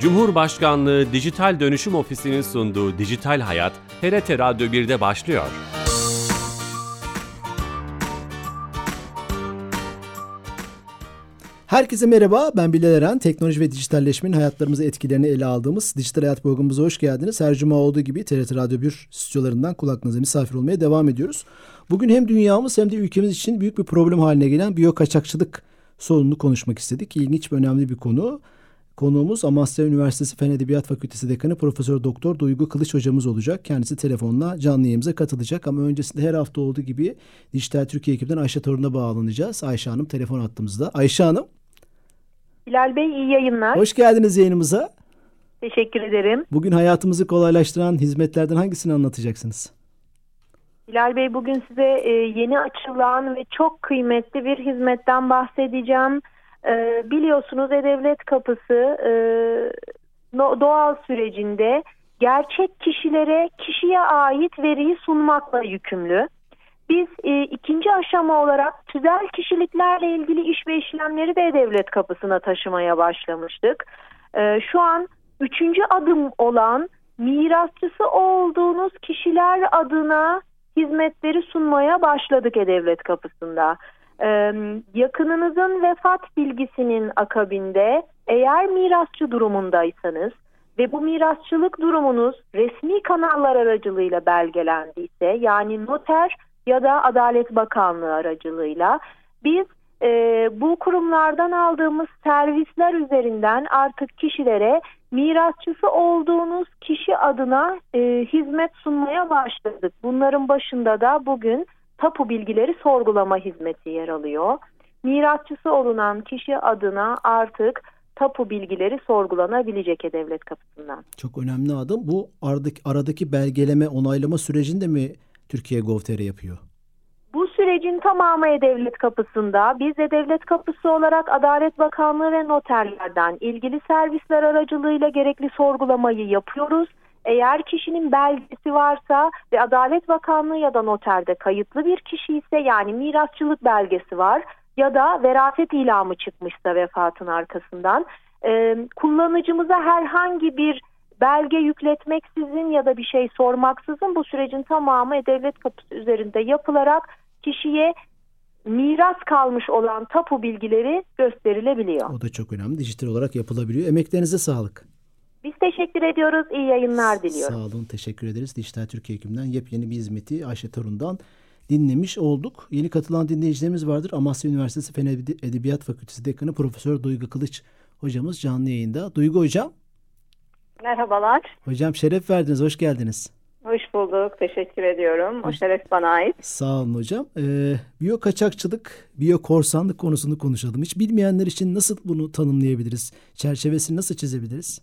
Cumhurbaşkanlığı Dijital Dönüşüm Ofisi'nin sunduğu Dijital Hayat, TRT Radyo 1'de başlıyor. Herkese merhaba, ben Bilal Eren. Teknoloji ve dijitalleşmenin hayatlarımızı etkilerini ele aldığımız Dijital Hayat programımıza hoş geldiniz. Her cuma olduğu gibi TRT Radyo 1 stüdyolarından kulaklarınıza misafir olmaya devam ediyoruz. Bugün hem dünyamız hem de ülkemiz için büyük bir problem haline gelen biyo kaçakçılık sorununu konuşmak istedik. İlginç ve önemli bir konu. Konuğumuz Amasya Üniversitesi Fen Edebiyat Fakültesi Dekanı Profesör Doktor Duygu Kılıç hocamız olacak. Kendisi telefonla canlı yayımıza katılacak ama öncesinde her hafta olduğu gibi Dijital Türkiye ekibinden Ayşe Torun'a bağlanacağız. Ayşe Hanım telefon attığımızda. Ayşe Hanım. Bilal Bey iyi yayınlar. Hoş geldiniz yayınımıza. Teşekkür ederim. Bugün hayatımızı kolaylaştıran hizmetlerden hangisini anlatacaksınız? Bilal Bey bugün size e, yeni açılan ve çok kıymetli bir hizmetten bahsedeceğim. E, biliyorsunuz E-Devlet Kapısı e, doğal sürecinde gerçek kişilere kişiye ait veriyi sunmakla yükümlü. Biz e, ikinci aşama olarak tüzel kişiliklerle ilgili iş ve işlemleri de devlet kapısına taşımaya başlamıştık. E, şu an üçüncü adım olan mirasçısı olduğunuz kişiler adına hizmetleri sunmaya başladık E-Devlet kapısında. Yakınınızın vefat bilgisinin akabinde eğer mirasçı durumundaysanız ve bu mirasçılık durumunuz resmi kanallar aracılığıyla belgelendiyse yani noter ya da Adalet Bakanlığı aracılığıyla biz e, bu kurumlardan aldığımız servisler üzerinden artık kişilere mirasçısı olduğunuz kişi adına e, hizmet sunmaya başladık. Bunların başında da bugün tapu bilgileri sorgulama hizmeti yer alıyor. Mirasçısı olunan kişi adına artık tapu bilgileri sorgulanabilecek devlet kapısından. Çok önemli adım. Bu aradaki, aradaki belgeleme, onaylama sürecinde mi Türkiye Gov.tr yapıyor? Bu sürecin tamamı E-Devlet kapısında. Biz E-Devlet kapısı olarak Adalet Bakanlığı ve noterlerden ilgili servisler aracılığıyla gerekli sorgulamayı yapıyoruz. Eğer kişinin belgesi varsa ve Adalet Bakanlığı ya da noterde kayıtlı bir kişi ise yani mirasçılık belgesi var ya da verafet ilamı çıkmışsa vefatın arkasından e, kullanıcımıza herhangi bir belge yükletmeksizin ya da bir şey sormaksızın bu sürecin tamamı devlet kapısı üzerinde yapılarak kişiye miras kalmış olan tapu bilgileri gösterilebiliyor. O da çok önemli. Dijital olarak yapılabiliyor. Emeklerinize sağlık. Biz teşekkür ediyoruz. İyi yayınlar diliyorum. Sağ olun. Teşekkür ederiz. Dijital Türkiye ekibinden yepyeni bir hizmeti Ayşe Torun'dan dinlemiş olduk. Yeni katılan dinleyicilerimiz vardır. Amasya Üniversitesi Fen Edebiyat Fakültesi Dekanı Profesör Duygu Kılıç hocamız canlı yayında. Duygu hocam. Merhabalar. Hocam şeref verdiniz. Hoş geldiniz. Hoş bulduk. Teşekkür ediyorum. O şeref bana ait. Sağ olun hocam. Ee, biyo kaçakçılık, biyo korsanlık konusunu konuşalım. Hiç bilmeyenler için nasıl bunu tanımlayabiliriz? Çerçevesini nasıl çizebiliriz?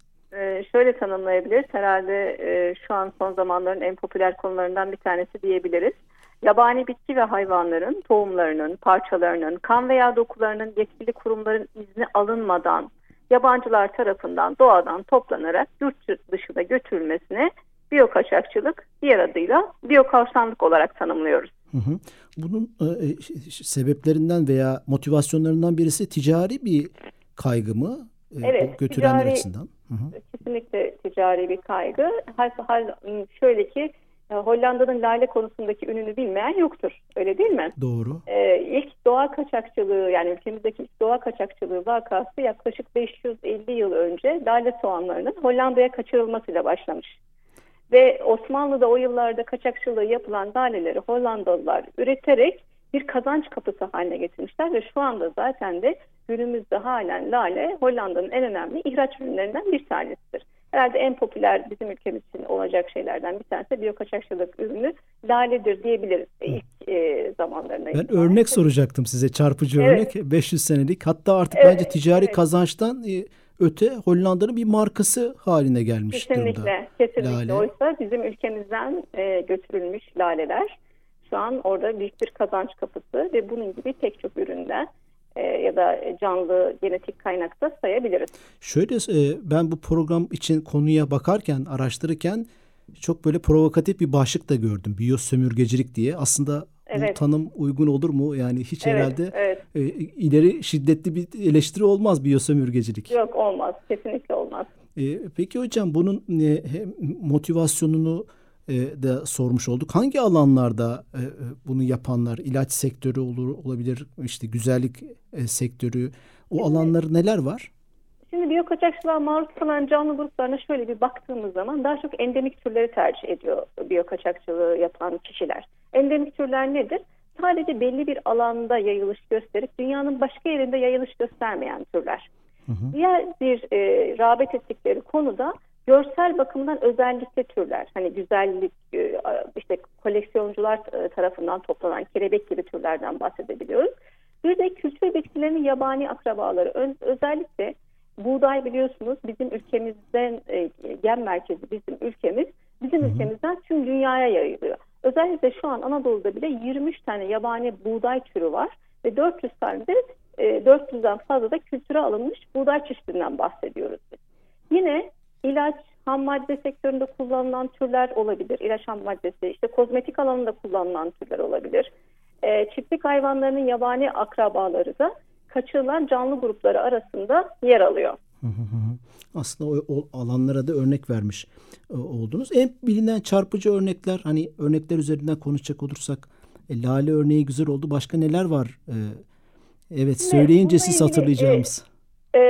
Şöyle tanımlayabiliriz. Herhalde e, şu an son zamanların en popüler konularından bir tanesi diyebiliriz. Yabani bitki ve hayvanların tohumlarının, parçalarının, kan veya dokularının yetkili kurumların izni alınmadan yabancılar tarafından doğadan toplanarak yurt dışına götürülmesine biyokaçakçılık diğer adıyla biyokorsanlık olarak tanımlıyoruz. Hı hı. Bunun e, e sebeplerinden veya motivasyonlarından birisi ticari bir kaygı mı? E, evet. Götürenler ticari, açısından. Hı hı. Kesinlikle ticari bir kaygı. Hal, hal, şöyle ki Hollanda'nın lale konusundaki ününü bilmeyen yoktur. Öyle değil mi? Doğru. Ee, ilk doğa kaçakçılığı yani ülkemizdeki ilk doğa kaçakçılığı vakası yaklaşık 550 yıl önce lale soğanlarının Hollanda'ya kaçırılmasıyla başlamış. Ve Osmanlı'da o yıllarda kaçakçılığı yapılan laleleri Hollandalılar üreterek bir kazanç kapısı haline getirmişler ve şu anda zaten de günümüzde halen lale Hollanda'nın en önemli ihraç ürünlerinden bir tanesidir. Herhalde en popüler bizim ülkemiz için olacak şeylerden bir tanesi biyokaçakçılık ürünü laledir diyebiliriz ilk e, zamanlarına. Ben itibaren. örnek soracaktım size çarpıcı evet. örnek 500 senelik hatta artık evet, bence ticari evet. kazançtan e, öte Hollanda'nın bir markası haline gelmiş kesinlikle, durumda. Kesinlikle. Lale. Oysa bizim ülkemizden e, götürülmüş laleler şu an orada büyük bir kazanç kapısı ve bunun gibi pek çok üründen e, ya da canlı genetik kaynakta sayabiliriz. Şöyle e, ben bu program için konuya bakarken, araştırırken çok böyle provokatif bir başlık da gördüm. Biyosömürgecilik diye. Aslında evet. bu tanım uygun olur mu? Yani hiç evet, herhalde evet. E, ileri şiddetli bir eleştiri olmaz biyosömürgecilik. Yok olmaz. Kesinlikle olmaz. E, peki hocam bunun e, motivasyonunu e, da sormuş olduk. Hangi alanlarda e, e, bunu yapanlar? İlaç sektörü olur olabilir, işte güzellik e, sektörü. O alanları neler var? Şimdi biyokaçakçılığa maruz kalan canlı gruplarına şöyle bir baktığımız zaman daha çok endemik türleri tercih ediyor biyokaçakçılığı yapan kişiler. Endemik türler nedir? Sadece belli bir alanda yayılış gösterip dünyanın başka yerinde yayılış göstermeyen türler. Hı hı. Diğer bir e, rağbet ettikleri konuda görsel bakımdan özellikle türler. Hani güzellik, e, işte koleksiyoncular e, tarafından toplanan kelebek gibi türlerden bahsedebiliyoruz. Bir de kültür bitkilerinin yabani akrabaları. Özellikle buğday biliyorsunuz bizim ülkemizden e, gen merkezi bizim ülkemiz. Bizim hı hı. ülkemizden tüm dünyaya yayılıyor. Özellikle şu an Anadolu'da bile 23 tane yabani buğday türü var ve 400 tane de 400'den fazla da kültüre alınmış buğday çeşidinden bahsediyoruz biz. Yine ilaç, ham madde sektöründe kullanılan türler olabilir. İlaç ham maddesi, işte kozmetik alanında kullanılan türler olabilir. E, çiftlik hayvanlarının yabani akrabaları da kaçırılan canlı grupları arasında yer alıyor. Aslında o, o alanlara da örnek vermiş e, oldunuz. En bilinen çarpıcı örnekler hani örnekler üzerinden konuşacak olursak e, lale örneği güzel oldu. Başka neler var? E, evet söyleyince siz hatırlayacağımız. E, e,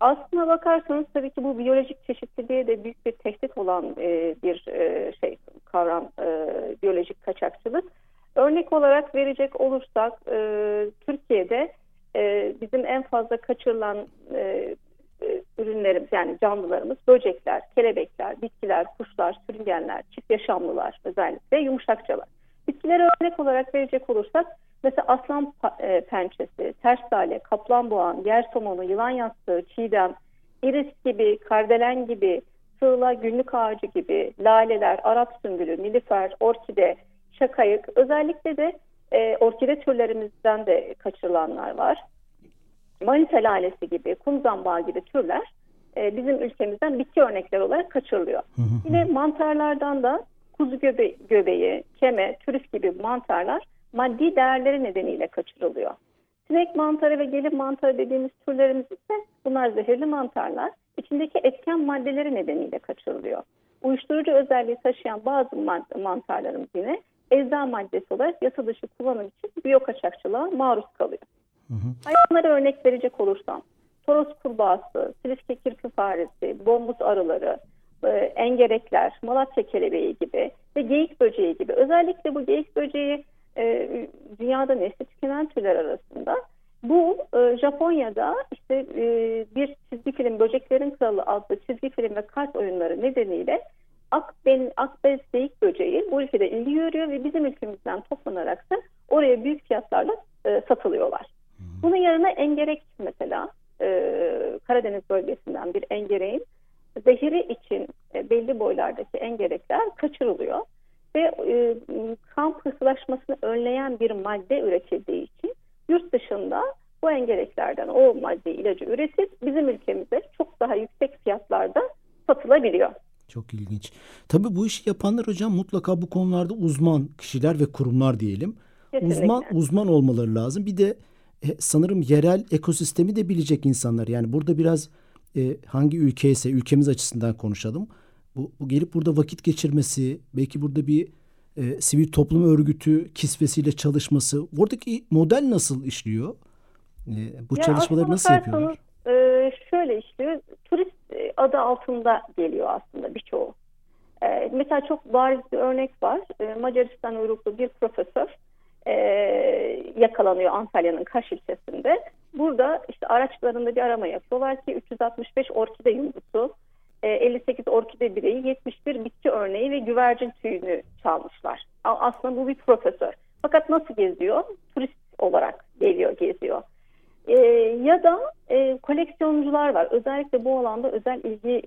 aslına bakarsanız tabii ki bu biyolojik çeşitliliğe de büyük bir tehdit olan e, bir e, şey kavram e, biyolojik kaçakçılık. Örnek olarak verecek olursak e, Türkiye'de e, bizim en fazla kaçırılan e, e, ürünlerimiz yani canlılarımız böcekler, kelebekler, bitkiler, kuşlar, sürüngenler, çift yaşamlılar özellikle yumuşakçalar. Bitkilere örnek olarak verecek olursak mesela aslan e, pençesi, ters lale, kaplan boğan, yer somonu, yılan yastığı, çiğdem, iris gibi, kardelen gibi, sığla, günlük ağacı gibi, laleler, Arap sümbülü, nilüfer, orkide, şakayık özellikle de e, orkide türlerimizden de kaçırılanlar var. Manisa lalesi gibi, kum zambağı gibi türler e, bizim ülkemizden bitki örnekler olarak kaçırılıyor. Yine mantarlardan da kuzu göbe göbeği, keme, türüf gibi mantarlar maddi değerleri nedeniyle kaçırılıyor. Sinek mantarı ve gelip mantarı dediğimiz türlerimiz ise bunlar zehirli mantarlar. içindeki etken maddeleri nedeniyle kaçırılıyor. Uyuşturucu özelliği taşıyan bazı mantarlarımız yine ecza maddesi olarak yasa dışı kullanım için biyokaçakçılığa maruz kalıyor. Hı hı. Hayvanlara örnek verecek olursam toros kurbağası, siliske kirpi faresi, bombuz arıları, e, engerekler, Malatya kelebeği gibi ve geyik böceği gibi. Özellikle bu geyik böceği e, dünyada nesli tükenen türler arasında. Bu e, Japonya'da işte e, bir çizgi film Böceklerin Kralı adlı çizgi film ve kart oyunları nedeniyle Akben, Akbez geyik böceği bu ülkede ilgi görüyor ve bizim ülkemizden toplanarak da oraya büyük fiyatlarla e, satılıyorlar. Bunun yanına engerek mesela e, Karadeniz bölgesinden bir engereğin zehiri için e, belli boylardaki engerekler kaçırılıyor ve e, kan pıhtılaşmasını önleyen bir madde üretildiği için yurt dışında bu engereklerden o madde ilacı üretip bizim ülkemizde çok daha yüksek fiyatlarda satılabiliyor. Çok ilginç. Tabii bu işi yapanlar hocam mutlaka bu konularda uzman kişiler ve kurumlar diyelim. Kesinlikle. Uzman uzman olmaları lazım. Bir de e, sanırım yerel ekosistemi de bilecek insanlar. Yani burada biraz e, hangi ülke ise ülkemiz açısından konuşalım. Bu, bu gelip burada vakit geçirmesi, belki burada bir e, sivil toplum örgütü kisvesiyle çalışması. Buradaki model nasıl işliyor? E, bu ya çalışmaları nasıl yapıyorlar? E, şöyle işliyor. Turist adı altında geliyor aslında birçoğu. E, mesela çok bariz bir örnek var. E, Macaristan uyruklu bir profesör e, yakalanıyor Antalya'nın Kaş ilçesinde. Burada işte araçlarında bir arama yapıyorlar ki 365 orkide yumrusu, 58 e, orkide bireyi, 71 bitki örneği ve güvercin tüyünü çalmışlar. Aslında bu bir profesör. Fakat nasıl geziyor? Turist olarak geliyor, geziyor. E, ya da e, koleksiyoncular var. Özellikle bu alanda özel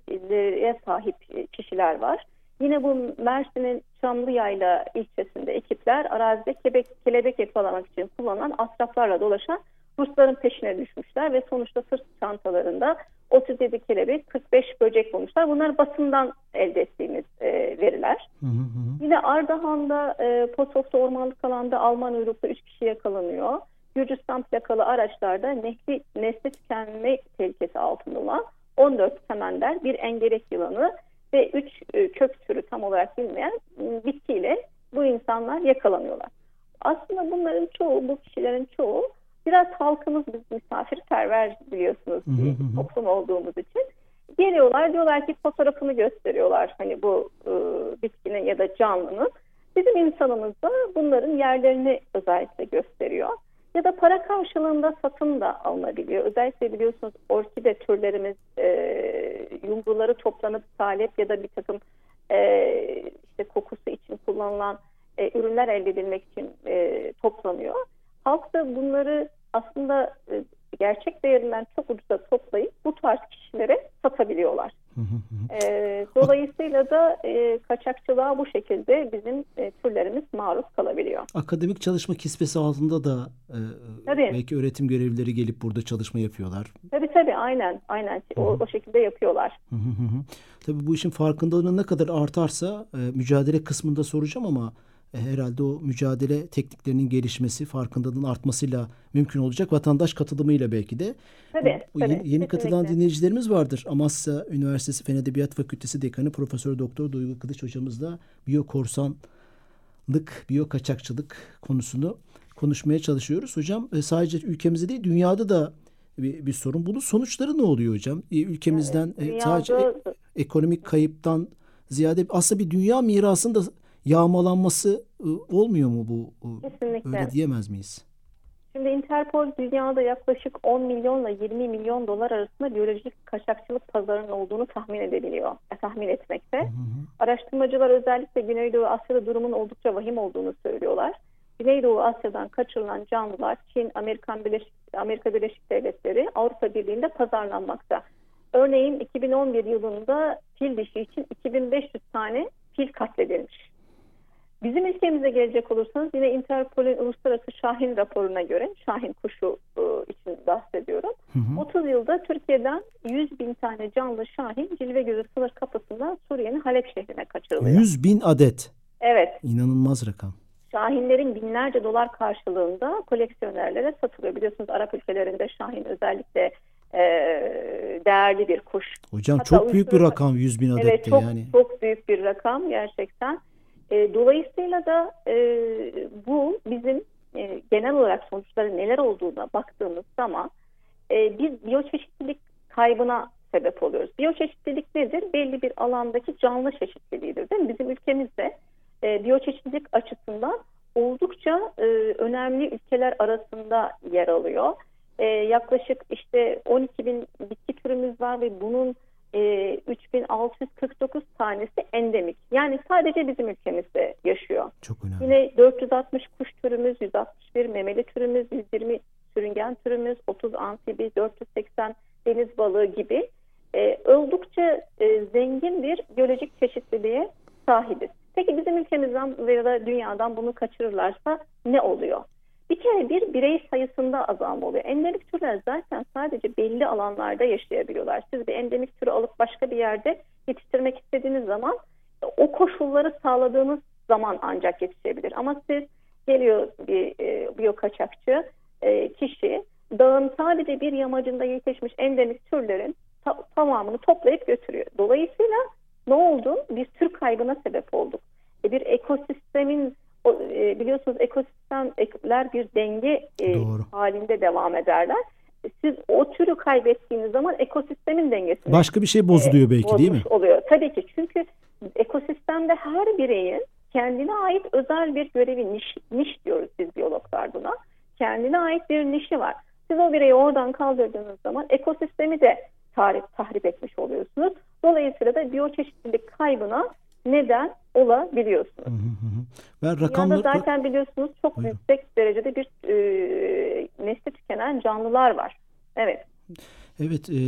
ilgiye sahip kişiler var. Yine bu Mersin'in Çamlıyayla ilçesinde ekipler arazide kelebek, kelebek yakalamak için kullanılan asraflarla dolaşan Rusların peşine düşmüşler ve sonuçta sırt çantalarında 37 kelebek, 45 böcek bulmuşlar. Bunlar basından elde ettiğimiz e, veriler. Hı hı. Yine Ardahan'da e, Posof'ta ormanlık alanda Alman uyruklu 3 kişi yakalanıyor. Gürcistan plakalı araçlarda nesli, nesli tükenme tehlikesi altında olan 14 semender, bir engerek yılanı ve 3 e, kök türü tam olarak bilmeyen e, bitkiyle bu insanlar yakalanıyorlar. Aslında bunların çoğu, bu kişilerin çoğu biraz halkımız biz misafirperver biliyorsunuz hı. toplum olduğumuz için. Geliyorlar diyorlar ki fotoğrafını gösteriyorlar hani bu e, bitkinin ya da canlının. Bizim insanımız da bunların yerlerini özellikle gösteriyor. Ya da para karşılığında satın da alınabiliyor. Özellikle biliyorsunuz orkide türlerimiz e, yumruları toplanıp salep ya da bir takım e, işte kokusu için kullanılan e, ürünler elde edilmek için e, toplanıyor. Halk da bunları aslında e, gerçek değerinden çok ucuza toplayıp bu tarz kişilere satabiliyorlar. E, dolayısıyla da e, kaçakçılığa bu şekilde bizim e, türlerimiz maruz kalabiliyor. Akademik çalışma kisvesi altında da e, Tabii. belki öğretim görevlileri gelip burada çalışma yapıyorlar. Tabii tabii aynen aynen o, o şekilde yapıyorlar. Tabii bu işin farkındalığı ne kadar artarsa e, mücadele kısmında soracağım ama herhalde o mücadele tekniklerinin gelişmesi, farkındalığın artmasıyla mümkün olacak. Vatandaş katılımıyla belki de. Tabii, Bu tabii, yeni, yeni katılan dinleyicilerimiz vardır. Amasya Üniversitesi Fen Edebiyat Fakültesi Dekanı Profesör Doktor Duygu Kılıç hocamızla biyokorsanlık, biyo kaçakçılık konusunu konuşmaya çalışıyoruz. Hocam e, sadece ülkemizde değil dünyada da bir, bir sorun. Bunun sonuçları ne oluyor hocam? E, Ülkemizden e, sadece e- Dünyada ekonomik kayıptan ziyade aslında bir dünya mirasının da yağmalanması e, olmuyor mu bu? E, Kesinlikle. Öyle diyemez miyiz? Şimdi Interpol dünyada yaklaşık 10 milyonla 20 milyon dolar arasında biyolojik kaçakçılık pazarının olduğunu tahmin edebiliyor, e, tahmin etmekte. Araştırmacılar özellikle Güneydoğu Asya'da durumun oldukça vahim olduğunu söylüyorlar. Güneydoğu Asya'dan kaçırılan canlılar Çin, Amerikan Birleşik, Amerika Birleşik Devletleri, Avrupa Birliği'nde pazarlanmakta. Örneğin 2011 yılında fil dişi için 2500 tane fil katledilmiş. Bizim ülkemize gelecek olursanız yine Interpol'ün uluslararası Şahin raporuna göre Şahin kuşu e, için bahsediyorum. 30 yılda Türkiye'den 100 bin tane canlı Şahin cilve gözü sınır kapısından Suriye'nin Halep şehrine kaçırılıyor. 100 bin adet. Evet. İnanılmaz rakam. Şahinlerin binlerce dolar karşılığında koleksiyonerlere satılıyor. Biliyorsunuz Arap ülkelerinde Şahin özellikle e, değerli bir kuş. Hocam Hatta çok büyük bir rakam 100 bin adet Evet çok yani. çok büyük bir rakam gerçekten. E, dolayısıyla da e, bu bizim e, genel olarak sonuçları neler olduğuna baktığımız zaman e, biz biyoçeşitlilik kaybına sebep oluyoruz. Biyoçeşitlilik nedir? Belli bir alandaki canlı çeşitliliğidir değil mi? Bizim ülkemizde e, biyoçeşitlilik açısından oldukça e, önemli ülkeler arasında yer alıyor. E, yaklaşık işte 12 bin bitki türümüz var ve bunun e, 3649 tanesi endemik. Yani sadece bizim ülkemizde yaşıyor. Çok önemli. Yine 460 kuş türümüz, 161 memeli türümüz, 120 sürüngen türümüz, 30 amfibi, 480 deniz balığı gibi e, oldukça e, zengin bir biyolojik çeşitliliğe sahibiz. Peki bizim ülkemizden veya da dünyadan bunu kaçırırlarsa ne oluyor? Bir kere bir birey sayısında azalma oluyor. Endemik türler zaten sadece belli alanlarda yaşayabiliyorlar. Siz bir endemik türü alıp başka bir yerde yetiştirmek istediğiniz zaman o koşulları sağladığınız zaman ancak yetişebilir. Ama siz geliyor bir e, biyo kaçakçı e, kişi dağın sadece bir yamacında yetişmiş endemik türlerin ta- tamamını toplayıp götürüyor. Dolayısıyla ne oldu? Bir tür kaybına sebep olduk. E, bir ekosistemin o, e, biliyorsunuz ekosistemler bir denge e, Doğru. halinde devam ederler. E, Siz o türü kaybettiğiniz zaman ekosistemin dengesini Başka bir şey bozuluyor belki değil mi? oluyor. Tabii ki çünkü ekosistemde her bireyin kendine ait özel bir görevi, niş, niş diyoruz biz biyologlar buna. Kendine ait bir nişi var. Siz o bireyi oradan kaldırdığınız zaman ekosistemi de tahrip, tahrip etmiş oluyorsunuz. Dolayısıyla da biyoçeşitlilik kaybına neden olabiliyorsunuz. Hı hı hı. Ben Dünyada rakamları zaten biliyorsunuz çok Buyurun. yüksek derecede bir e, nesli tükenen canlılar var. Evet. Evet, e,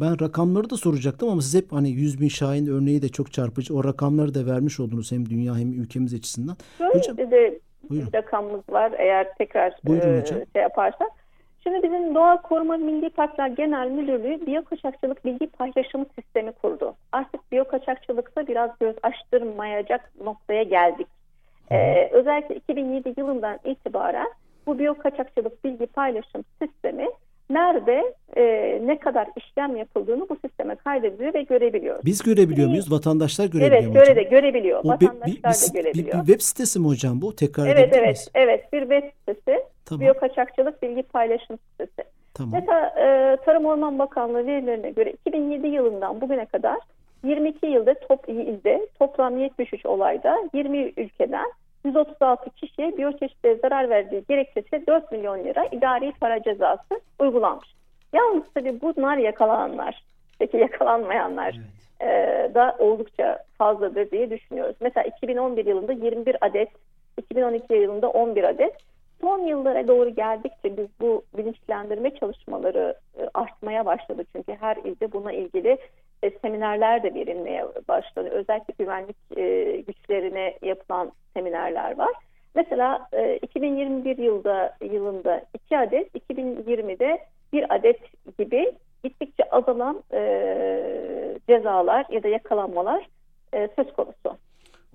ben rakamları da soracaktım ama siz hep hani 100 bin Şahin örneği de çok çarpıcı. O rakamları da vermiş oldunuz hem dünya hem ülkemiz açısından. Şöyle Hocam, bir de buyurun. rakamımız var eğer tekrar Buyurun e, hocam. şey yaparsak. Şimdi bizim Doğa Koruma Milli Parklar Genel Müdürlüğü biyokaçakçılık bilgi paylaşımı sistemi kurdu. Artık biyokaçakçılıkta biraz göz açtırmayacak noktaya geldik. Ee, özellikle 2007 yılından itibaren bu biyokaçakçılık bilgi paylaşım sistemi nerede e, ne kadar işlem yapıldığını bu sisteme kaydediyor ve görebiliyor. Biz görebiliyor muyuz? Vatandaşlar görebiliyor Evet, mu göre de görebiliyor. O bir- Vatandaşlar bir, bir, da bir- görebiliyor. bir web sitesi mi hocam bu? Tekrar Evet evet miyiz? evet bir web sitesi Tamam. biyokaçakçılık bilgi paylaşım sitesi. Tamam. Mesela e, Tarım Orman Bakanlığı verilerine göre 2007 yılından bugüne kadar 22 yılda top, ilde toplam 73 olayda 20 ülkeden 136 kişiye biyoçeşitliğe zarar verdiği gerekçesiyle 4 milyon lira idari para cezası uygulanmış. Yalnız tabii bunlar yakalananlar. Peki yakalanmayanlar e, da oldukça fazladır diye düşünüyoruz. Mesela 2011 yılında 21 adet, 2012 yılında 11 adet. Son yıllara doğru geldikçe biz bu bilinçlendirme çalışmaları e, artmaya başladı. Çünkü her ilde buna ilgili e, seminerler de verilmeye başladı. Özellikle güvenlik e, güçlerine yapılan seminerler var. Mesela e, 2021 yılda yılında 2 adet, 2020'de 1 adet gibi gittikçe azalan cezalar ya da yakalanmalar söz konusu.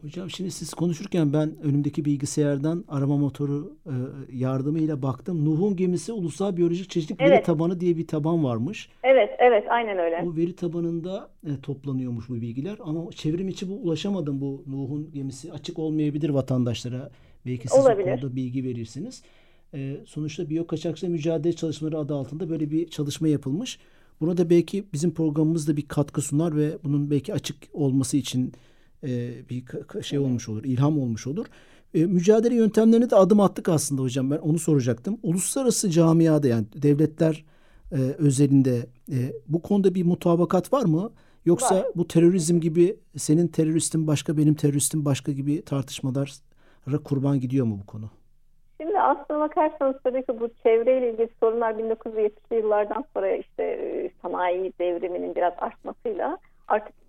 Hocam şimdi siz konuşurken ben önümdeki bilgisayardan arama motoru e, yardımıyla baktım. Nuh'un gemisi Ulusal Biyolojik Çeşitlilik Veri Evet. Tabanı diye bir taban varmış. Evet, evet, aynen öyle. O veri tabanında e, toplanıyormuş bu bilgiler ama çevrim içi bu ulaşamadım bu Nuh'un gemisi açık olmayabilir vatandaşlara. Belki siz Olabilir. konuda bilgi verirsiniz. E, sonuçta biyokaçakçı mücadele çalışmaları adı altında böyle bir çalışma yapılmış. Buna da belki bizim programımızda bir katkı sunar ve bunun belki açık olması için e, bir şey olmuş olur, ilham olmuş olur. E, mücadele yöntemlerine de adım attık aslında hocam. Ben onu soracaktım. Uluslararası camiada yani devletler e, özelinde e, bu konuda bir mutabakat var mı? Yoksa Var. bu terörizm gibi senin teröristin başka benim teröristim başka gibi tartışmalara kurban gidiyor mu bu konu? Şimdi aslına bakarsanız tabii ki bu çevreyle ilgili sorunlar 1970'li yıllardan sonra işte sanayi devriminin biraz artmasıyla artık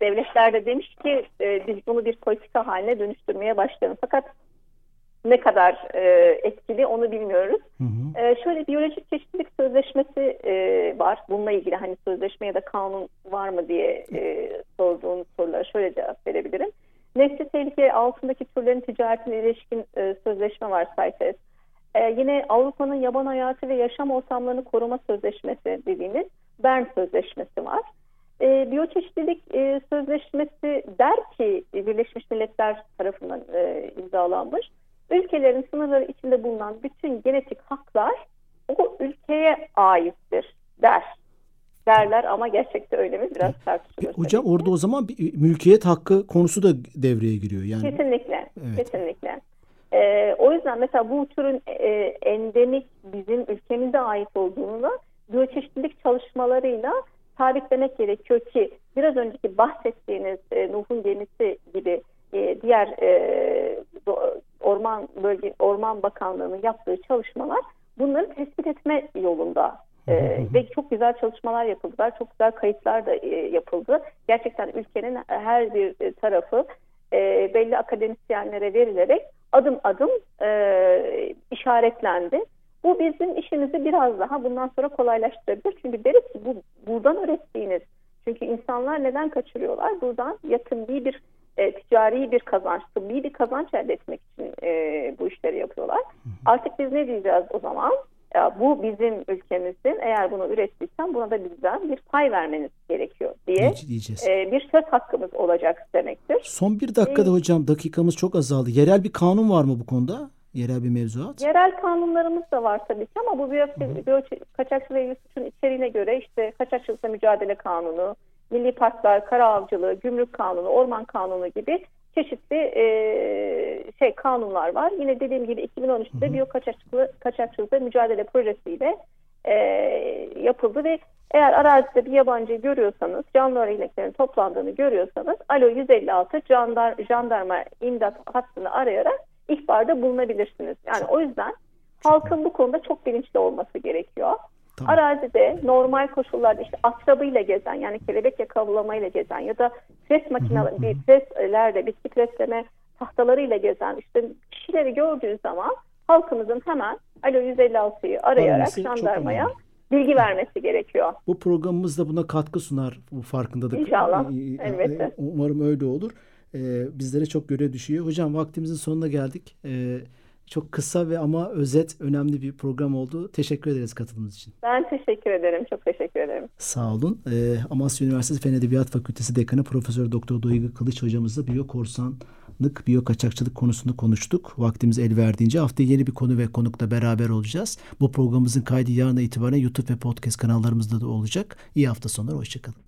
devletler de demiş ki e, biz bunu bir politika haline dönüştürmeye başlayalım. Fakat ne kadar e, etkili onu bilmiyoruz. Hı hı. Ee, şöyle biyolojik çeşitlilik sözleşmesi e, var. Bununla ilgili hani sözleşme ya da kanun var mı diye e, sorduğunuz sorulara şöyle cevap verebilirim. Nesli tehlike altındaki türlerin ticaretine ilişkin e, sözleşme var CITES. E, yine Avrupa'nın yaban hayatı ve yaşam ortamlarını koruma sözleşmesi dediğimiz Bern Sözleşmesi var. E, biyoçeşitlilik e, sözleşmesi der ki Birleşmiş Milletler tarafından e, imzalanmış. Ülkelerin sınırları içinde bulunan bütün genetik haklar o ülkeye aittir der. Derler ama gerçekte öyle mi biraz E, tartışılır. hocam tabii orada o zaman bir mülkiyet hakkı konusu da devreye giriyor yani. Kesinlikle. Evet. Kesinlikle. Ee, o yüzden mesela bu türün e, endemik bizim ülkemize ait olduğunu da biyoçeşitlilik çalışmalarıyla sabitlemek gerekiyor ki biraz önceki bahsettiğiniz e, Nuh'un gemisi gibi e, diğer e, orman bölge orman bakanlığının yaptığı çalışmalar bunları tespit etme yolunda e, ve çok güzel çalışmalar yapıldılar. Çok güzel kayıtlar da e, yapıldı. Gerçekten ülkenin her bir e, tarafı e, belli akademisyenlere verilerek adım adım e, işaretlendi. Bu bizim işimizi biraz daha bundan sonra kolaylaştırabilir. Çünkü deriz ki bu buradan ürettiğiniz. Çünkü insanlar neden kaçırıyorlar? Buradan yakın bir e, ticari bir kazanç, tıbbi bir kazanç elde etmek için e, bu işleri yapıyorlar. Artık biz ne diyeceğiz o zaman? Ya, bu bizim ülkemizin eğer bunu ürettiysen buna da bizden bir pay vermeniz gerekiyor diye e, bir söz hakkımız olacak demektir. Son bir dakikada hocam dakikamız çok azaldı. Yerel bir kanun var mı bu konuda? Yerel bir mevzuat? Yerel kanunlarımız da var tabii ki ama bu biyo, kaçakçılığı ilgili suçun içeriğine göre işte kaçakçılıkla mücadele kanunu, milli parklar, kara avcılığı, gümrük kanunu, orman kanunu gibi çeşitli e, şey kanunlar var. Yine dediğim gibi 2013'te biyo kaçakçılığı, kaçakçılıkla mücadele projesiyle e, yapıldı ve eğer arazide bir yabancı görüyorsanız, canlı örneklerin toplandığını görüyorsanız alo 156 jandar, jandarma imdat hattını arayarak ihbarda bulunabilirsiniz. Yani o yüzden halkın bu konuda çok bilinçli olması gerekiyor. Tamam. Arazide normal koşullarda işte atrabıyla gezen yani kelebek yakalamayla gezen ya da pres makineleri, bir preslerde bitki presleme tahtalarıyla gezen işte kişileri gördüğün zaman halkımızın hemen alo 156'yı arayarak Araması çok jandarmaya bilgi vermesi gerekiyor. Bu programımız da buna katkı sunar bu farkındalık. İnşallah, Ee, elbette. Umarım öyle olur. Ee, bizlere çok görev düşüyor. Hocam vaktimizin sonuna geldik. Ee, çok kısa ve ama özet önemli bir program oldu. Teşekkür ederiz katılımınız için. Ben teşekkür ederim. Çok teşekkür ederim. Sağ olun. Ee, Amasya Üniversitesi Fen Edebiyat Fakültesi Dekanı Profesör Doktor Duygu Kılıç hocamızla biyokorsanlık, biyokaçakçılık konusunu konuştuk. Vaktimiz el verdiğince haftaya yeni bir konu ve konukla beraber olacağız. Bu programımızın kaydı yarına itibaren YouTube ve podcast kanallarımızda da olacak. İyi hafta sonları. Hoşçakalın.